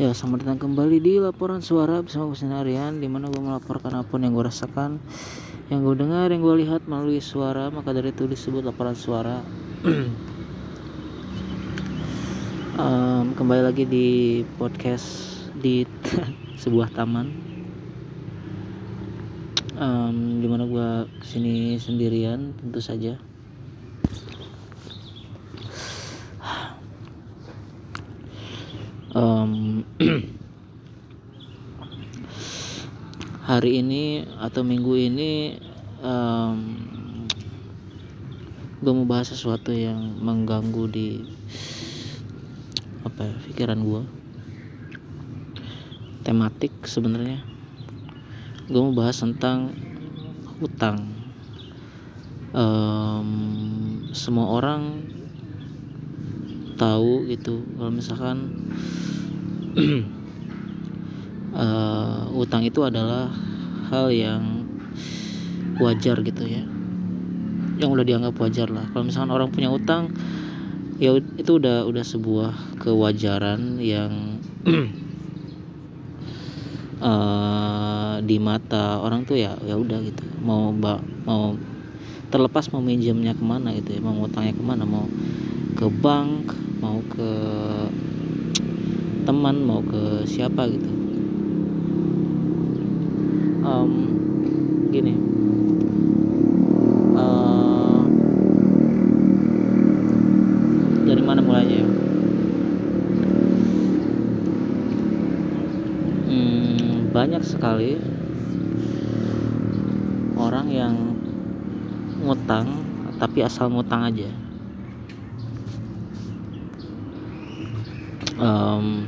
Ya, selamat datang kembali di laporan suara bersama gue Arian Di mana gue melaporkan apa pun yang gue rasakan Yang gue dengar, yang gue lihat melalui suara Maka dari itu disebut laporan suara. Um, Kembali lagi di podcast di sebuah taman. Um, Di mana gue ke sini sendirian tentu saja um, hari ini atau minggu ini um, gue mau bahas sesuatu yang mengganggu di apa ya pikiran gue tematik sebenarnya. Gue mau bahas tentang hutang. Um, semua orang tahu gitu. Kalau misalkan uh, utang itu adalah hal yang wajar gitu ya. Yang udah dianggap wajar lah. Kalau misalkan orang punya utang ya itu udah udah sebuah kewajaran yang uh, di mata orang tuh ya ya udah gitu. Mau mau terlepas mau minjemnya ke mana gitu ya mau utangnya ke mana mau ke bank mau ke teman mau ke siapa gitu. Um, gini. Mulainya ya? Hmm, banyak sekali orang yang ngutang tapi asal ngutang aja um,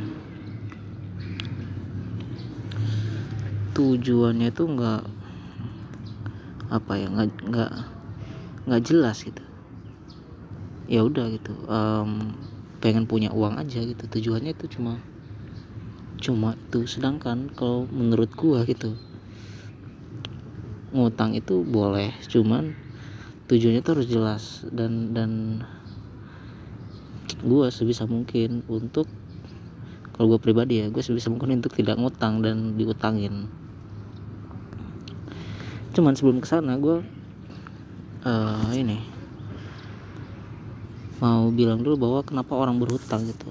tujuannya itu nggak apa ya nggak nggak nggak jelas gitu. Ya udah gitu um, pengen punya uang aja gitu. Tujuannya itu cuma cuma itu sedangkan kalau menurut gua gitu ngutang itu boleh cuman tujuannya itu harus jelas. Dan dan gua sebisa mungkin untuk kalau gue pribadi ya gue sebisa mungkin untuk tidak ngutang dan diutangin. Cuman sebelum ke sana gue uh, ini mau bilang dulu bahwa kenapa orang berhutang gitu.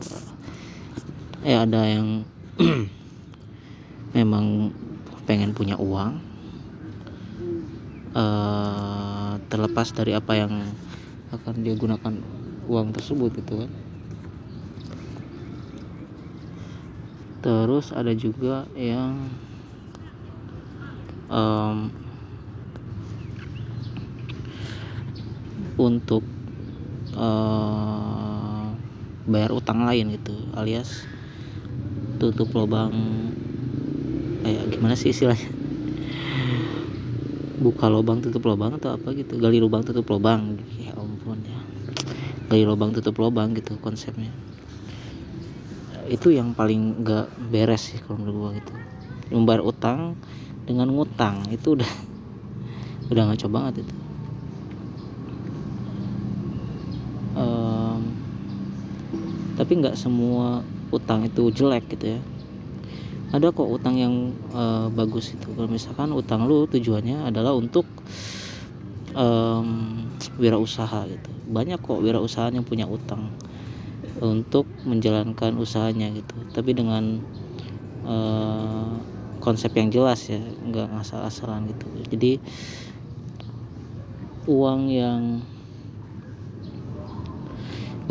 Eh ada yang memang pengen punya uang uh, terlepas dari apa yang akan dia gunakan uang tersebut gitu kan terus ada juga yang um, untuk uh, bayar utang lain gitu alias tutup lubang kayak gimana sih istilahnya? Buka lubang tutup lubang atau apa gitu gali lubang tutup lubang. Ya ampun ya. Gali lubang tutup lubang gitu konsepnya itu yang paling gak beres sih kalau menurut gua gitu. Membayar utang dengan ngutang itu udah udah ngaco banget itu. Um, tapi nggak semua utang itu jelek gitu ya. Ada kok utang yang uh, bagus itu. Kalau misalkan utang lu tujuannya adalah untuk um, wirausaha gitu. Banyak kok wirausaha yang punya utang untuk menjalankan usahanya gitu. Tapi dengan uh, konsep yang jelas ya nggak ngasal-asalan gitu. Jadi uang yang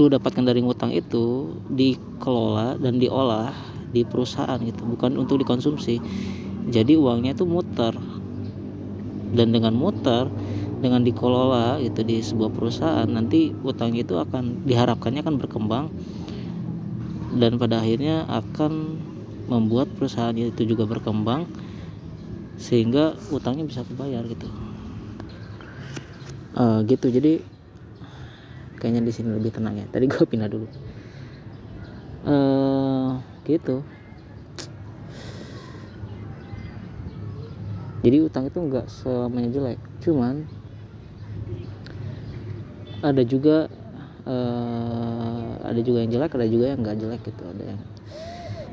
lu dapatkan dari ngutang itu dikelola dan diolah di perusahaan gitu bukan untuk dikonsumsi. Jadi uangnya itu muter. Dan dengan muter dengan dikelola itu di sebuah perusahaan nanti utang itu akan diharapkannya akan berkembang dan pada akhirnya akan membuat perusahaan itu juga berkembang sehingga utangnya bisa kebayar gitu. Uh, gitu. Jadi kayaknya di sini lebih tenang ya. Tadi gue pindah dulu. Uh, gitu. Jadi utang itu enggak selamanya jelek. Cuman ada juga uh, ada juga yang jelek ada juga yang nggak jelek gitu. Ada yang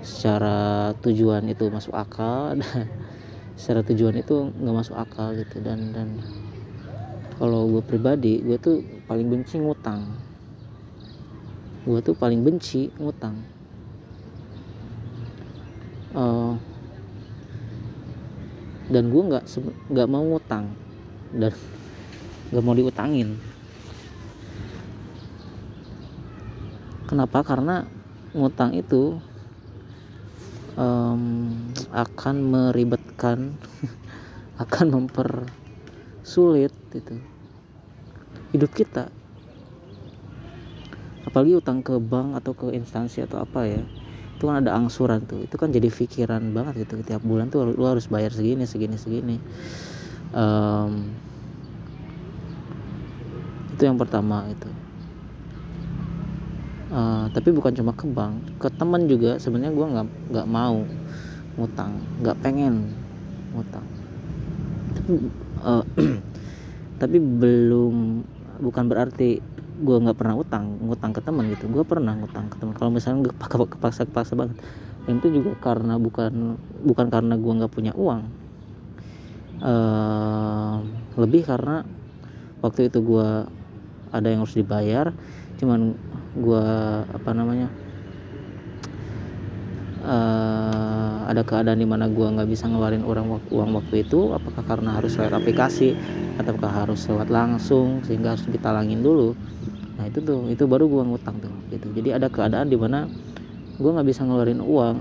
secara tujuan itu masuk akal dan secara tujuan itu nggak masuk akal gitu. Dan dan kalau gue pribadi gue tuh paling benci ngutang. Gue tuh paling benci ngutang. Uh, dan gue nggak nggak mau ngutang. Dan nggak mau diutangin. Kenapa? Karena ngutang itu um, akan meribetkan akan mempersulit itu hidup kita. Apalagi utang ke bank atau ke instansi atau apa ya itu kan ada angsuran tuh. Itu kan jadi pikiran banget gitu. Tiap bulan tuh lu harus bayar segini segini segini. Um, itu yang pertama itu. Uh, tapi bukan cuma ke bank ke teman juga. Sebenarnya gue nggak nggak mau ngutang nggak pengen ngutang. Tapi uh, tapi belum bukan berarti gue nggak pernah utang ngutang ke teman gitu. Gue pernah ngutang ke teman kalau misalnya gue kepaksa kepaksa banget dan itu juga karena bukan bukan karena gue nggak punya uang. Uh, lebih karena waktu itu gue ada yang harus dibayar. Cuman gue apa namanya uh, ada keadaan di mana gue nggak bisa ngeluarin orang uang waktu itu. Apakah karena harus lewat aplikasi ataukah harus lewat langsung sehingga harus ditalangin dulu? Nah itu tuh itu baru gua ngutang tuh gitu jadi ada keadaan di mana gua nggak bisa ngeluarin uang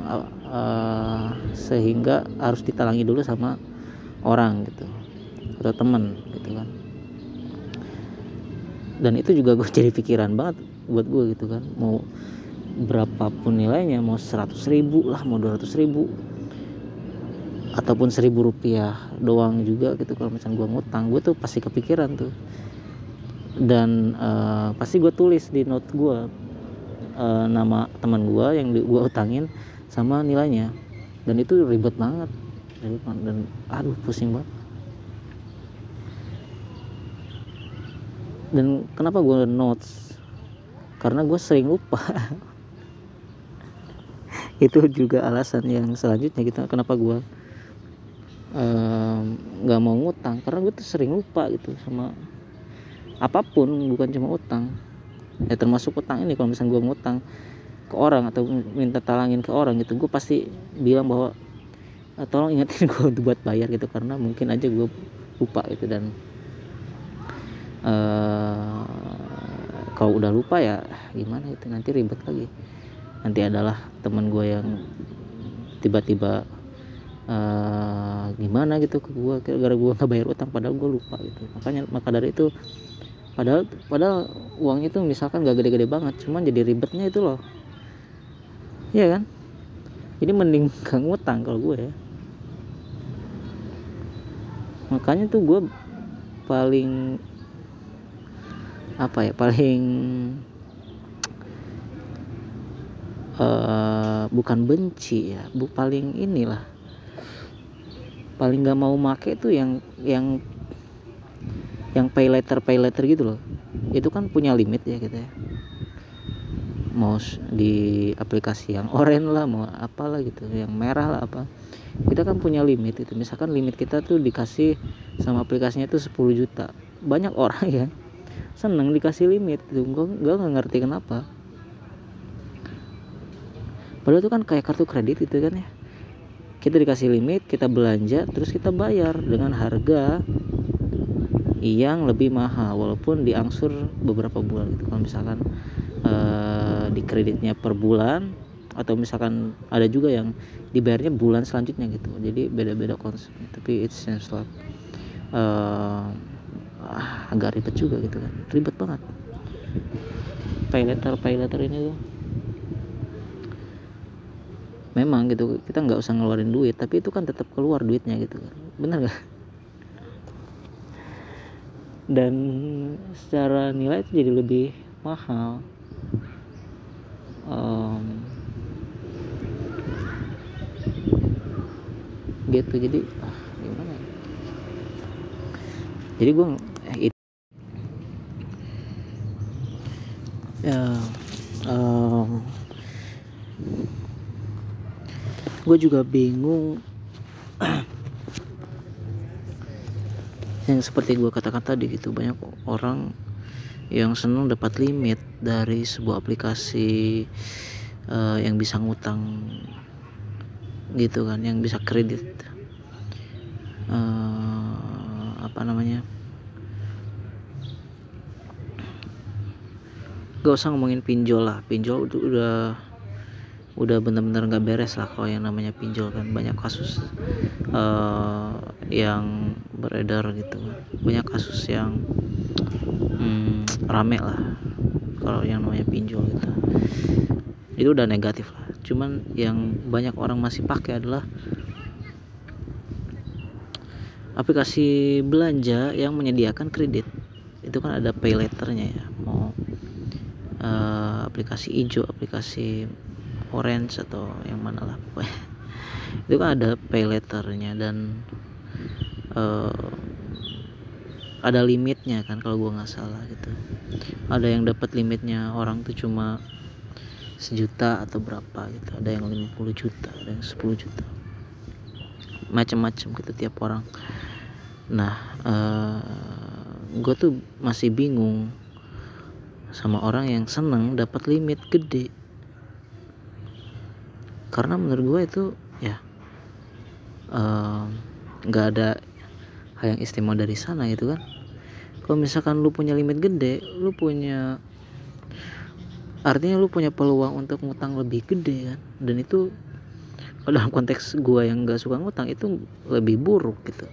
uh, sehingga harus ditalangi dulu sama orang gitu atau temen gitu kan dan itu juga gue jadi pikiran banget buat gue gitu kan. Mau berapapun nilainya mau 100 ribu lah mau 200 ribu. Ataupun seribu rupiah doang juga gitu kalau misalnya gue ngutang. Gue tuh pasti kepikiran tuh. Dan uh, pasti gue tulis di note gue uh, nama teman gue yang gue utangin sama nilainya. Dan itu ribet banget. Dan aduh pusing banget dan kenapa gue notes? Karena gue sering lupa. Itu juga alasan yang selanjutnya kita kenapa gue nggak uh, mau ngutang. Karena gue tuh sering lupa gitu sama apa pun bukan cuma utang. Ya termasuk utang ini kalau misalnya gue ngutang ke orang atau minta talangin ke orang gitu gue pasti bilang bahwa ah, tolong ingetin gue untuk buat bayar gitu. Karena mungkin aja gue lupa gitu dan uh, kalau udah lupa ya gimana itu nanti ribet lagi. Nanti adalah teman gue yang tiba-tiba uh, gimana gitu ke gue gara-gara gue nggak bayar utang padahal gue lupa gitu. Makanya maka dari itu padahal padahal uang itu misalkan gak gede-gede banget cuman jadi ribetnya itu loh. Iya kan? Jadi mending gak ngutang kalau gue ya. Makanya tuh gue paling apa ya paling uh, bukan benci ya bu paling inilah. Paling gak mau make tuh yang yang yang pay letter pay letter gitu loh. Itu kan punya limit ya gitu ya. Mau di aplikasi yang oranye lah mau apalah gitu yang merah lah apa. Kita kan punya limit itu. Misalkan limit kita tuh dikasih sama aplikasinya tuh 10 juta. Banyak orang ya seneng dikasih limit itu gue nggak ngerti kenapa. Padahal itu kan kayak kartu kredit itu kan ya. Kita dikasih limit kita belanja terus kita bayar dengan harga yang lebih mahal walaupun diangsur beberapa bulan gitu. Kalau misalkan uh, di kreditnya per bulan atau misalkan ada juga yang dibayarnya bulan selanjutnya gitu. Jadi beda-beda konsep. Tapi it's sense uh, agak ribet juga gitu kan. Ribet banget. Pay letter pay letter ini tuh. Memang gitu kita nggak usah ngeluarin duit tapi itu kan tetap keluar duitnya gitu kan. Bener gak dan secara nilai itu jadi lebih mahal. Um, gitu. Jadi ah, gimana ya? Jadi gue eh, itu ya um, gue juga bingung. Yang seperti gue katakan tadi gitu banyak orang yang senang dapat limit dari sebuah aplikasi uh, yang bisa ngutang gitu kan yang bisa kredit. Uh, apa namanya? Gak usah ngomongin pinjol lah pinjol udah udah bener-bener nggak beres lah kalau yang namanya pinjol kan. Banyak kasus uh, yang beredar gitu. Banyak kasus yang hmm, rame lah kalau yang namanya pinjol gitu. Itu udah negatif lah. Cuman yang banyak orang masih pakai adalah aplikasi belanja yang menyediakan kredit. Itu kan ada pay letternya ya. Mau uh, aplikasi hijau aplikasi orange atau yang mana lah pokoknya. Itu kan ada pay letternya dan uh, ada limitnya kan kalau gue nggak salah gitu. Ada yang dapat limitnya orang tuh cuma sejuta atau berapa gitu. Ada yang 50 juta ada yang 10 juta. Macam-macam gitu tiap orang. Nah uh, eh, gue tuh masih bingung sama orang yang seneng dapat limit gede karena menurut gue itu ya nggak uh, ada hal yang istimewa dari sana gitu kan. Kalau misalkan lu punya limit gede lu punya artinya lu punya peluang untuk ngutang lebih gede kan. Dan itu dalam konteks gua yang nggak suka ngutang itu lebih buruk gitu.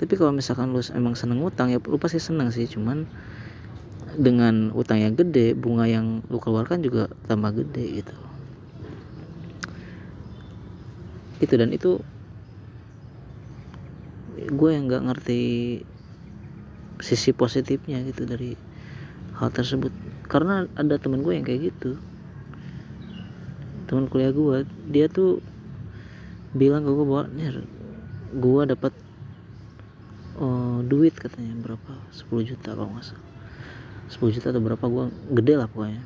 Tapi kalau misalkan lu emang seneng ngutang ya lu pasti seneng sih. Cuman dengan utang yang gede bunga yang lu keluarkan juga tambah gede gitu itu dan itu gue yang nggak ngerti sisi positifnya gitu dari hal tersebut. Karena ada temen gue yang kayak gitu. Teman kuliah gue dia tuh bilang ke gue bahwa nih gue dapat uh, duit katanya berapa? 10 juta kalau nggak salah. 10 juta atau berapa gue gede lah pokoknya.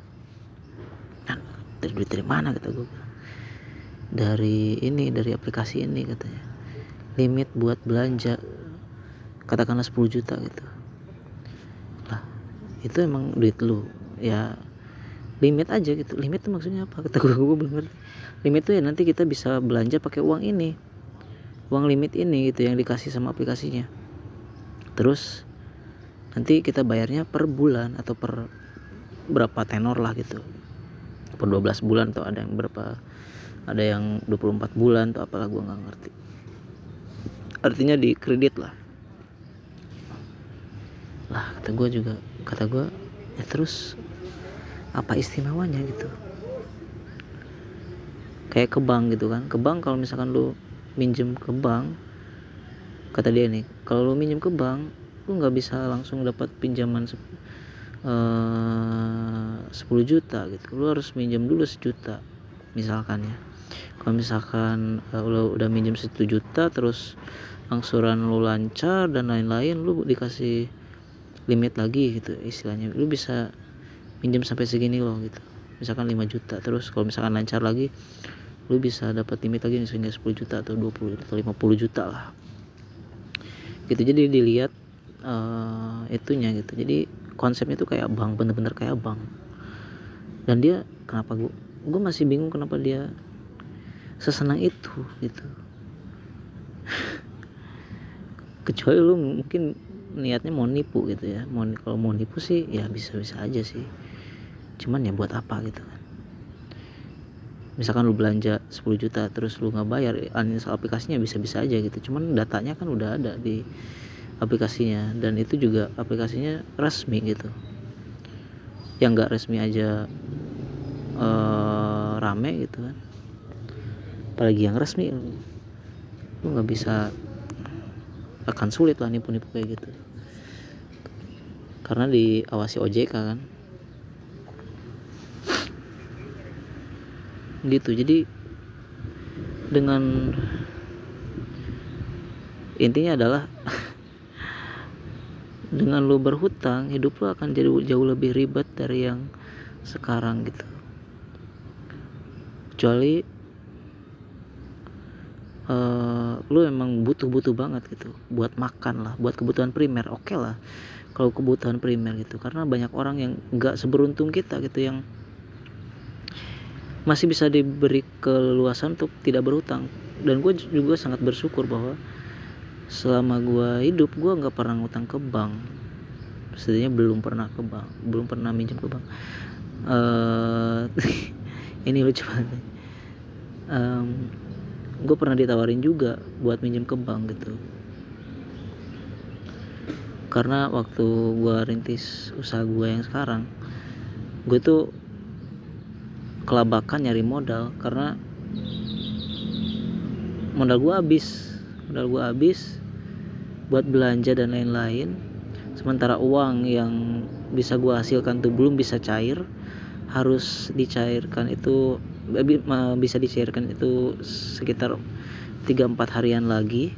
Nah, dari duit dari mana? kata gue dari ini dari aplikasi ini katanya. Limit buat belanja. Katakanlah 10 juta gitu. Lah itu emang duit lu. Ya limit aja gitu. Limit itu maksudnya apa? Kata gue gue belum limit tuh ya nanti kita bisa belanja pakai uang ini. Uang limit ini gitu yang dikasih sama aplikasinya. Terus nanti kita bayarnya per bulan atau per berapa tenor lah gitu. Per 12 bulan atau ada yang berapa ada yang 24 bulan atau apalah gue nggak ngerti. Artinya di kredit lah. Lah kata gue juga kata gue ya terus apa istimewanya gitu? Kayak ke bank gitu kan. Ke bank kalau misalkan lu minjem ke bank kata dia nih kalau lu minjem ke bank lu nggak bisa langsung dapat pinjaman eh, 10 juta gitu. Lu harus minjem dulu sejuta misalkan ya kalau misalkan uh, lo udah minjem satu juta terus angsuran lo lancar dan lain-lain lu dikasih limit lagi gitu istilahnya. Lu bisa minjem sampai segini loh gitu. Misalkan 5 juta terus kalau misalkan lancar lagi lu bisa dapat limit lagi misalnya 10 juta atau 20 atau 50 juta lah. Gitu. Jadi dilihat uh, itunya gitu. Jadi konsepnya tuh kayak bank bener-bener kayak bank. Dan dia kenapa gua gue masih bingung kenapa dia sesenang itu gitu. Kecuali lu mungkin niatnya mau nipu gitu ya. Mau kalau mau nipu sih ya bisa-bisa aja sih. Cuman ya buat apa gitu kan. Misalkan lu belanja 10 juta terus lu nggak bayar uninstall aplikasinya bisa-bisa aja gitu. Cuman datanya kan udah ada di aplikasinya. Dan itu juga aplikasinya resmi gitu. Yang nggak resmi aja uh, rame gitu kan apalagi yang resmi lu nggak bisa akan sulit lah nipu-nipu kayak gitu. Karena diawasi OJK kan. Gitu jadi dengan intinya adalah dengan lu berhutang hidup lu akan jadi jauh lebih ribet dari yang sekarang gitu. Kecuali uh, lu emang butuh-butuh banget gitu buat makan lah buat kebutuhan primer oke okay lah kalau kebutuhan primer gitu. Karena banyak orang yang nggak seberuntung kita gitu yang masih bisa diberi keluasan untuk tidak berhutang. Dan gue juga sangat bersyukur bahwa selama gue hidup gue nggak pernah ngutang ke bank. Setidaknya belum pernah ke bank belum pernah minjem ke bank. Uh, ini lucu banget um, gue pernah ditawarin juga buat minjem ke bank gitu. Karena waktu gue rintis usaha gue yang sekarang gue tuh kelabakan nyari modal karena modal gue habis. Modal gue habis buat belanja dan lain-lain. Sementara uang yang bisa gue hasilkan tuh belum bisa cair. Harus dicairkan itu bisa dicairkan itu sekitar 3-4 harian lagi.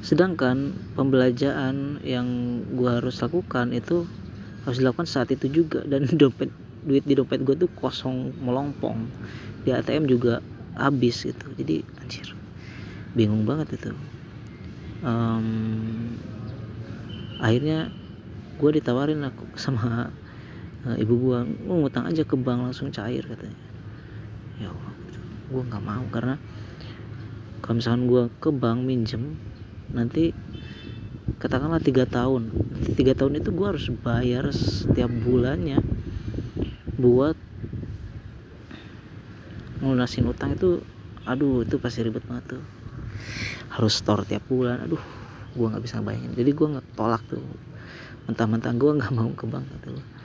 Sedangkan pembelajaran yang gue harus lakukan itu harus dilakukan saat itu juga. Dan dompet duit di dompet gue tuh kosong melompong. Di ATM juga habis gitu. Jadi anjir bingung banget itu. Um, akhirnya gue ditawarin aku sama uh, ibu gue mau ngutang aja ke bank langsung cair katanya. Ya Allah gue nggak mau karena kalau misalkan gue ke bank minjem nanti katakanlah tiga tahun. Tiga tahun itu gue harus bayar setiap bulannya buat ngunasin utang itu aduh itu pasti ribet banget tuh. Harus store tiap bulan aduh gue nggak bisa bayangin. Jadi gue nggak tolak tuh. Mentah-mentah gue nggak mau ke bank gitu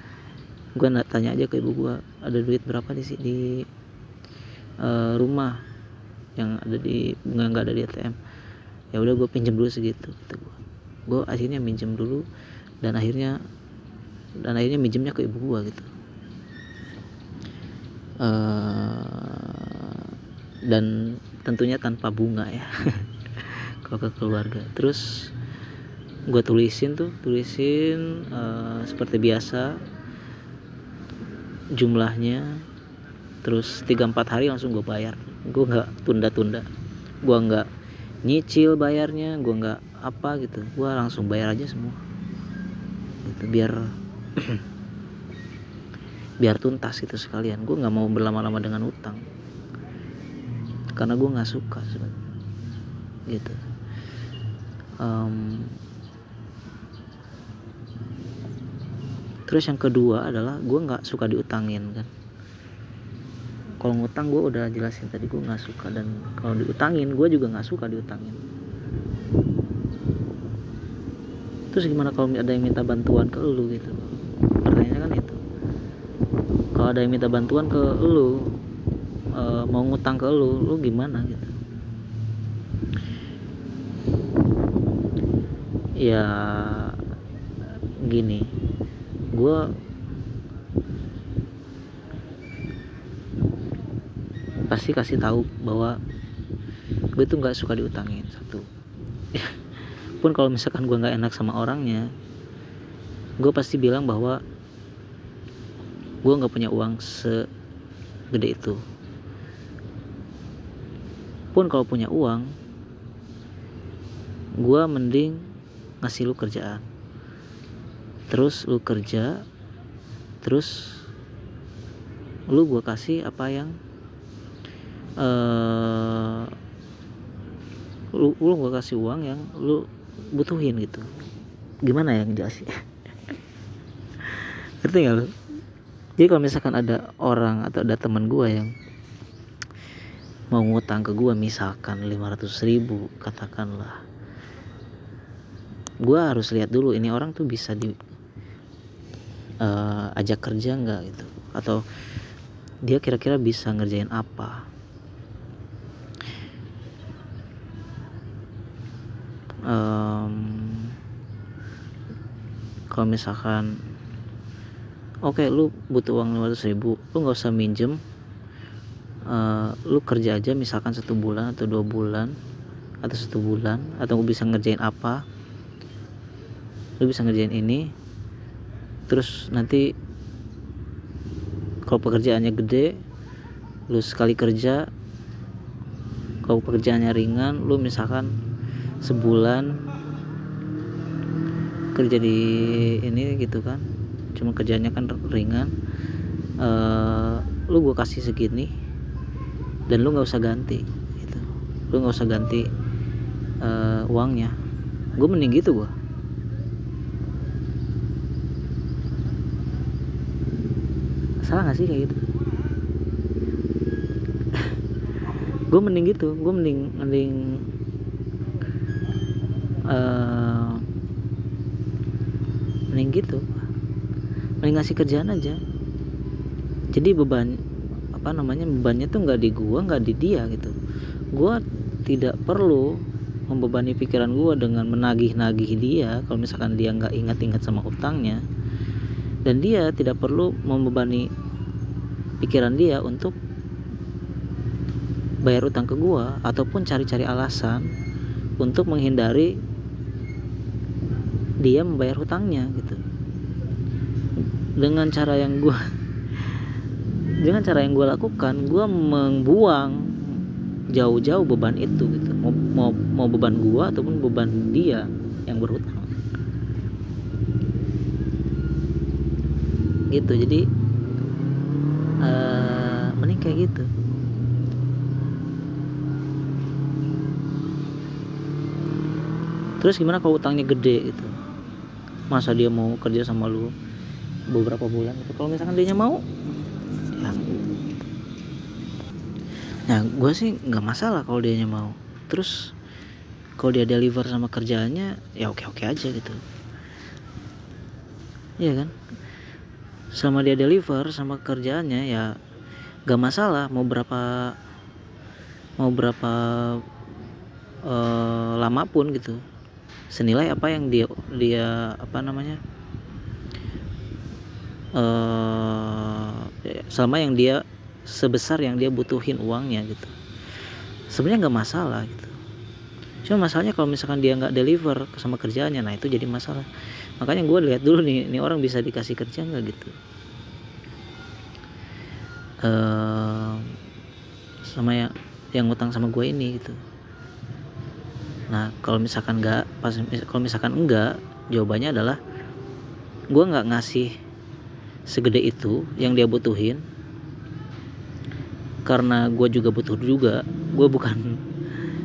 gue nggak tanya aja ke ibu gue ada duit berapa di di uh, rumah yang ada di nggak ada di ATM ya udah gue pinjam dulu segitu gitu gue gue akhirnya minjem dulu dan akhirnya dan akhirnya minjemnya ke ibu gue gitu. Uh, dan tentunya tanpa bunga ya. Kalau ke keluarga. Terus gue tulisin tuh tulisin uh, seperti biasa jumlahnya terus 3-4 hari langsung gue bayar. Gue nggak tunda-tunda. Gue nggak nyicil bayarnya gue nggak apa gitu. Gue langsung bayar aja semua. Gitu biar biar tuntas gitu sekalian. Gue nggak mau berlama-lama dengan utang. Karena gue nggak suka gitu. Um, terus yang kedua adalah gue nggak suka diutangin kan. Kalau ngutang gue udah jelasin tadi gue nggak suka. Dan kalau diutangin gue juga nggak suka diutangin. Terus gimana kalau ada yang minta bantuan ke lu gitu? Pertanyaannya kan itu. Kalau ada yang minta bantuan ke lu e, mau ngutang ke lu lu gimana gitu? Ya gini gue pasti kasih tahu bahwa gue tuh nggak suka diutangin satu. Pun kalau misalkan gue nggak enak sama orangnya gue pasti bilang bahwa gue nggak punya uang segede itu. Pun kalau punya uang gue mending ngasih lu kerjaan terus lu kerja terus lu gue kasih apa yang uh, lu lu gak kasih uang yang lu butuhin gitu. Gimana ya ngejelasin? Ngerti gak lu? Jadi kalau misalkan ada orang atau ada teman gue yang mau ngutang ke gue misalkan 500 ribu katakanlah. Gue harus lihat dulu ini orang tuh bisa di uh, ajak kerja nggak gitu? Atau dia kira-kira bisa ngerjain apa? Um, kalau misalkan oke okay, lu butuh uang 500 ribu lu nggak usah minjem uh, lu kerja aja misalkan satu bulan atau dua bulan atau satu bulan atau lu bisa ngerjain apa? Lu bisa ngerjain ini terus nanti kalau pekerjaannya gede lu sekali kerja kalau pekerjaannya ringan lu misalkan sebulan kerja di ini gitu kan. Cuma kerjanya kan ringan uh, lu gue kasih segini dan lu nggak usah ganti gitu. Lu nggak usah ganti uh, uangnya. Gue mending gitu gue salah gak sih kayak gitu? Gue mending gitu gue mending mending uh, mending gitu. Mending ngasih kerjaan aja. Jadi beban apa namanya bebannya tuh nggak di gua nggak di dia gitu. Gua tidak perlu membebani pikiran gua dengan menagih-nagih dia kalau misalkan dia nggak ingat-ingat sama utangnya dan dia tidak perlu membebani pikiran dia untuk bayar utang ke gua ataupun cari-cari alasan untuk menghindari dia membayar hutangnya gitu. Dengan cara yang gue dengan cara yang gue lakukan gue membuang jauh-jauh beban itu gitu. Mau mau, mau beban gue ataupun beban dia yang berhutang. Gitu. Jadi mending kayak gitu. Terus gimana kalau utangnya gede gitu? Masa dia mau kerja sama lu beberapa bulan gitu? Kalau misalkan dia mau ya. Nah gue sih nggak masalah kalau dia mau. Terus kalau dia deliver sama kerjaannya ya oke oke aja gitu. Iya kan sama dia deliver sama kerjaannya ya gak masalah. Mau berapa mau berapa uh, lama pun gitu. Senilai apa yang dia dia apa namanya uh, selama yang dia sebesar yang dia butuhin uangnya gitu. Sebenarnya nggak masalah gitu. Cuma masalahnya kalau misalkan dia nggak deliver sama kerjaannya nah itu jadi masalah makanya gue lihat dulu nih ini orang bisa dikasih kerja nggak gitu? Uh, sama yang yang ngutang sama gue ini gitu. Nah kalau misalkan nggak pas kalau misalkan enggak jawabannya adalah gue nggak ngasih segede itu yang dia butuhin. Karena gue juga butuh juga gue bukan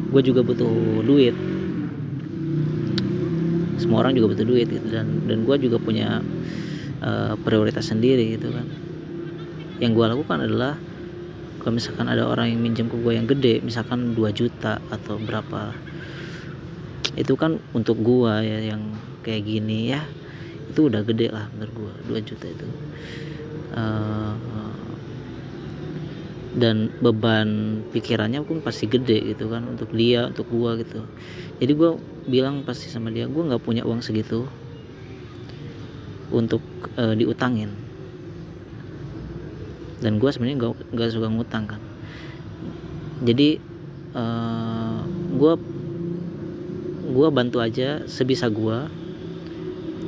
gue juga butuh duit semua orang juga butuh duit gitu dan dan gue juga punya uh, prioritas sendiri gitu kan. Yang gue lakukan adalah kalau misalkan ada orang yang minjem ke gue yang gede misalkan 2 juta atau berapa itu kan untuk gue ya yang kayak gini ya itu udah gede lah menurut gua 2 juta itu. Uh, dan beban pikirannya pun pasti gede gitu kan untuk dia untuk gua gitu. Jadi gua bilang pasti sama dia gua nggak punya uang segitu untuk uh, diutangin. Dan gue sebenarnya gak, gak suka ngutang kan. Jadi uh, gue gue bantu aja sebisa gue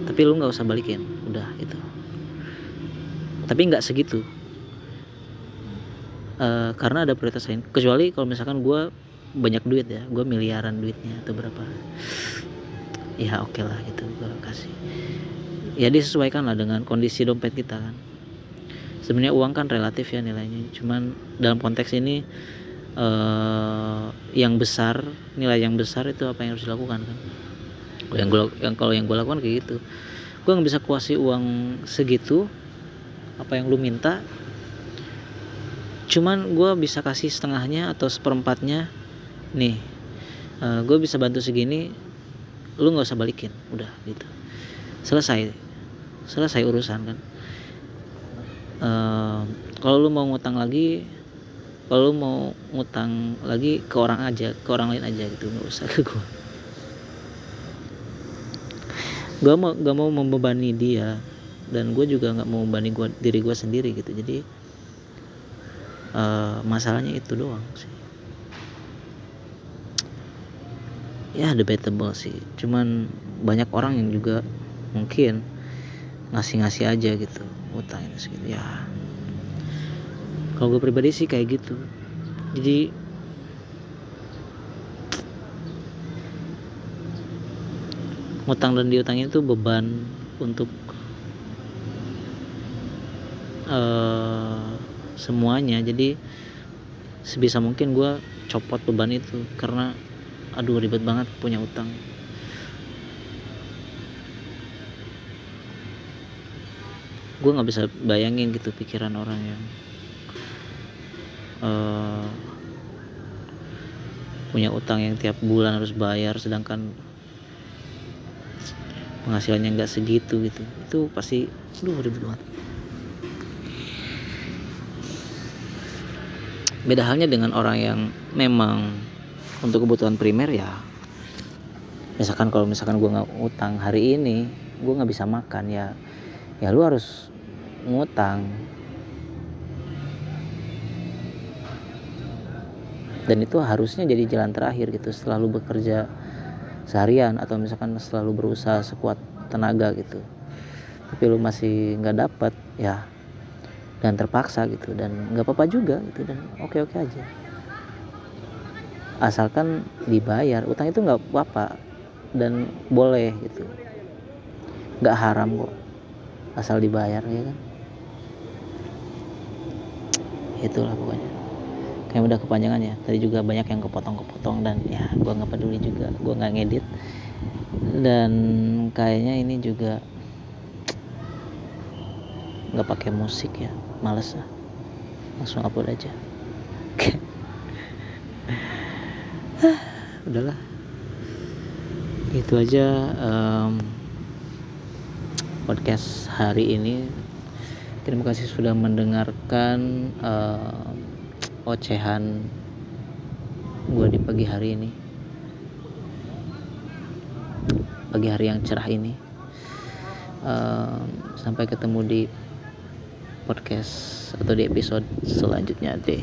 tapi lu nggak usah balikin udah itu tapi nggak segitu uh, karena ada prioritas lain. Kecuali kalau misalkan gue banyak duit ya gue miliaran duitnya atau berapa. Ya oke okay lah gitu gue kasih. Ya disesuaikan lah dengan kondisi dompet kita kan. Sebenarnya uang kan relatif ya nilainya. Cuman dalam konteks ini uh, yang besar nilai yang besar itu apa yang harus dilakukan kan? Yang gue yang kalau yang gue lakukan kayak gitu. Gue nggak bisa kuasai uang segitu apa yang lu minta cuman gue bisa kasih setengahnya atau seperempatnya. Nih uh, gue bisa bantu segini lu nggak usah balikin. Udah gitu. Selesai. Selesai urusan kan. Uh, kalau lu mau ngutang lagi kalau lu mau ngutang lagi ke orang aja ke orang lain aja gitu. Nggak usah ke gue gue mau gak mau membebani dia dan gue juga nggak mau membebani gua, diri gue sendiri gitu. Jadi Eh, masalahnya itu doang sih. Ya debatable sih. Cuman banyak orang yang juga mungkin ngasih-ngasih aja gitu utang ini segitu ya. Kalau gue pribadi sih kayak gitu. Jadi utang dan diutangnya itu beban untuk uh, semuanya. Jadi sebisa mungkin gue copot beban itu karena aduh ribet banget punya utang. Gue nggak bisa bayangin gitu pikiran orang yang uh, punya utang yang tiap bulan harus bayar sedangkan penghasilannya nggak segitu gitu. Itu pasti aduh ribet banget beda halnya dengan orang yang memang untuk kebutuhan primer ya misalkan kalau misalkan gue nggak utang hari ini gue nggak bisa makan ya ya lu harus ngutang. Dan itu harusnya jadi jalan terakhir gitu selalu bekerja seharian atau misalkan selalu berusaha sekuat tenaga gitu tapi lu masih nggak dapat ya dan terpaksa gitu dan nggak apa-apa juga gitu dan oke oke aja. Asalkan dibayar utang itu nggak apa-apa dan boleh gitu. Nggak haram kok asal dibayar ya kan? Itulah pokoknya. Kayak udah kepanjangan ya tadi juga banyak yang kepotong-kepotong dan ya gue nggak peduli juga gue nggak ngedit. Dan kayaknya ini juga nggak pakai musik ya males lah langsung upload aja udahlah itu aja um, podcast hari ini Terima kasih sudah mendengarkan uh, ocehan gue di pagi hari ini. Pagi hari yang cerah ini. Uh, sampai ketemu di podcast atau di episode selanjutnya deh.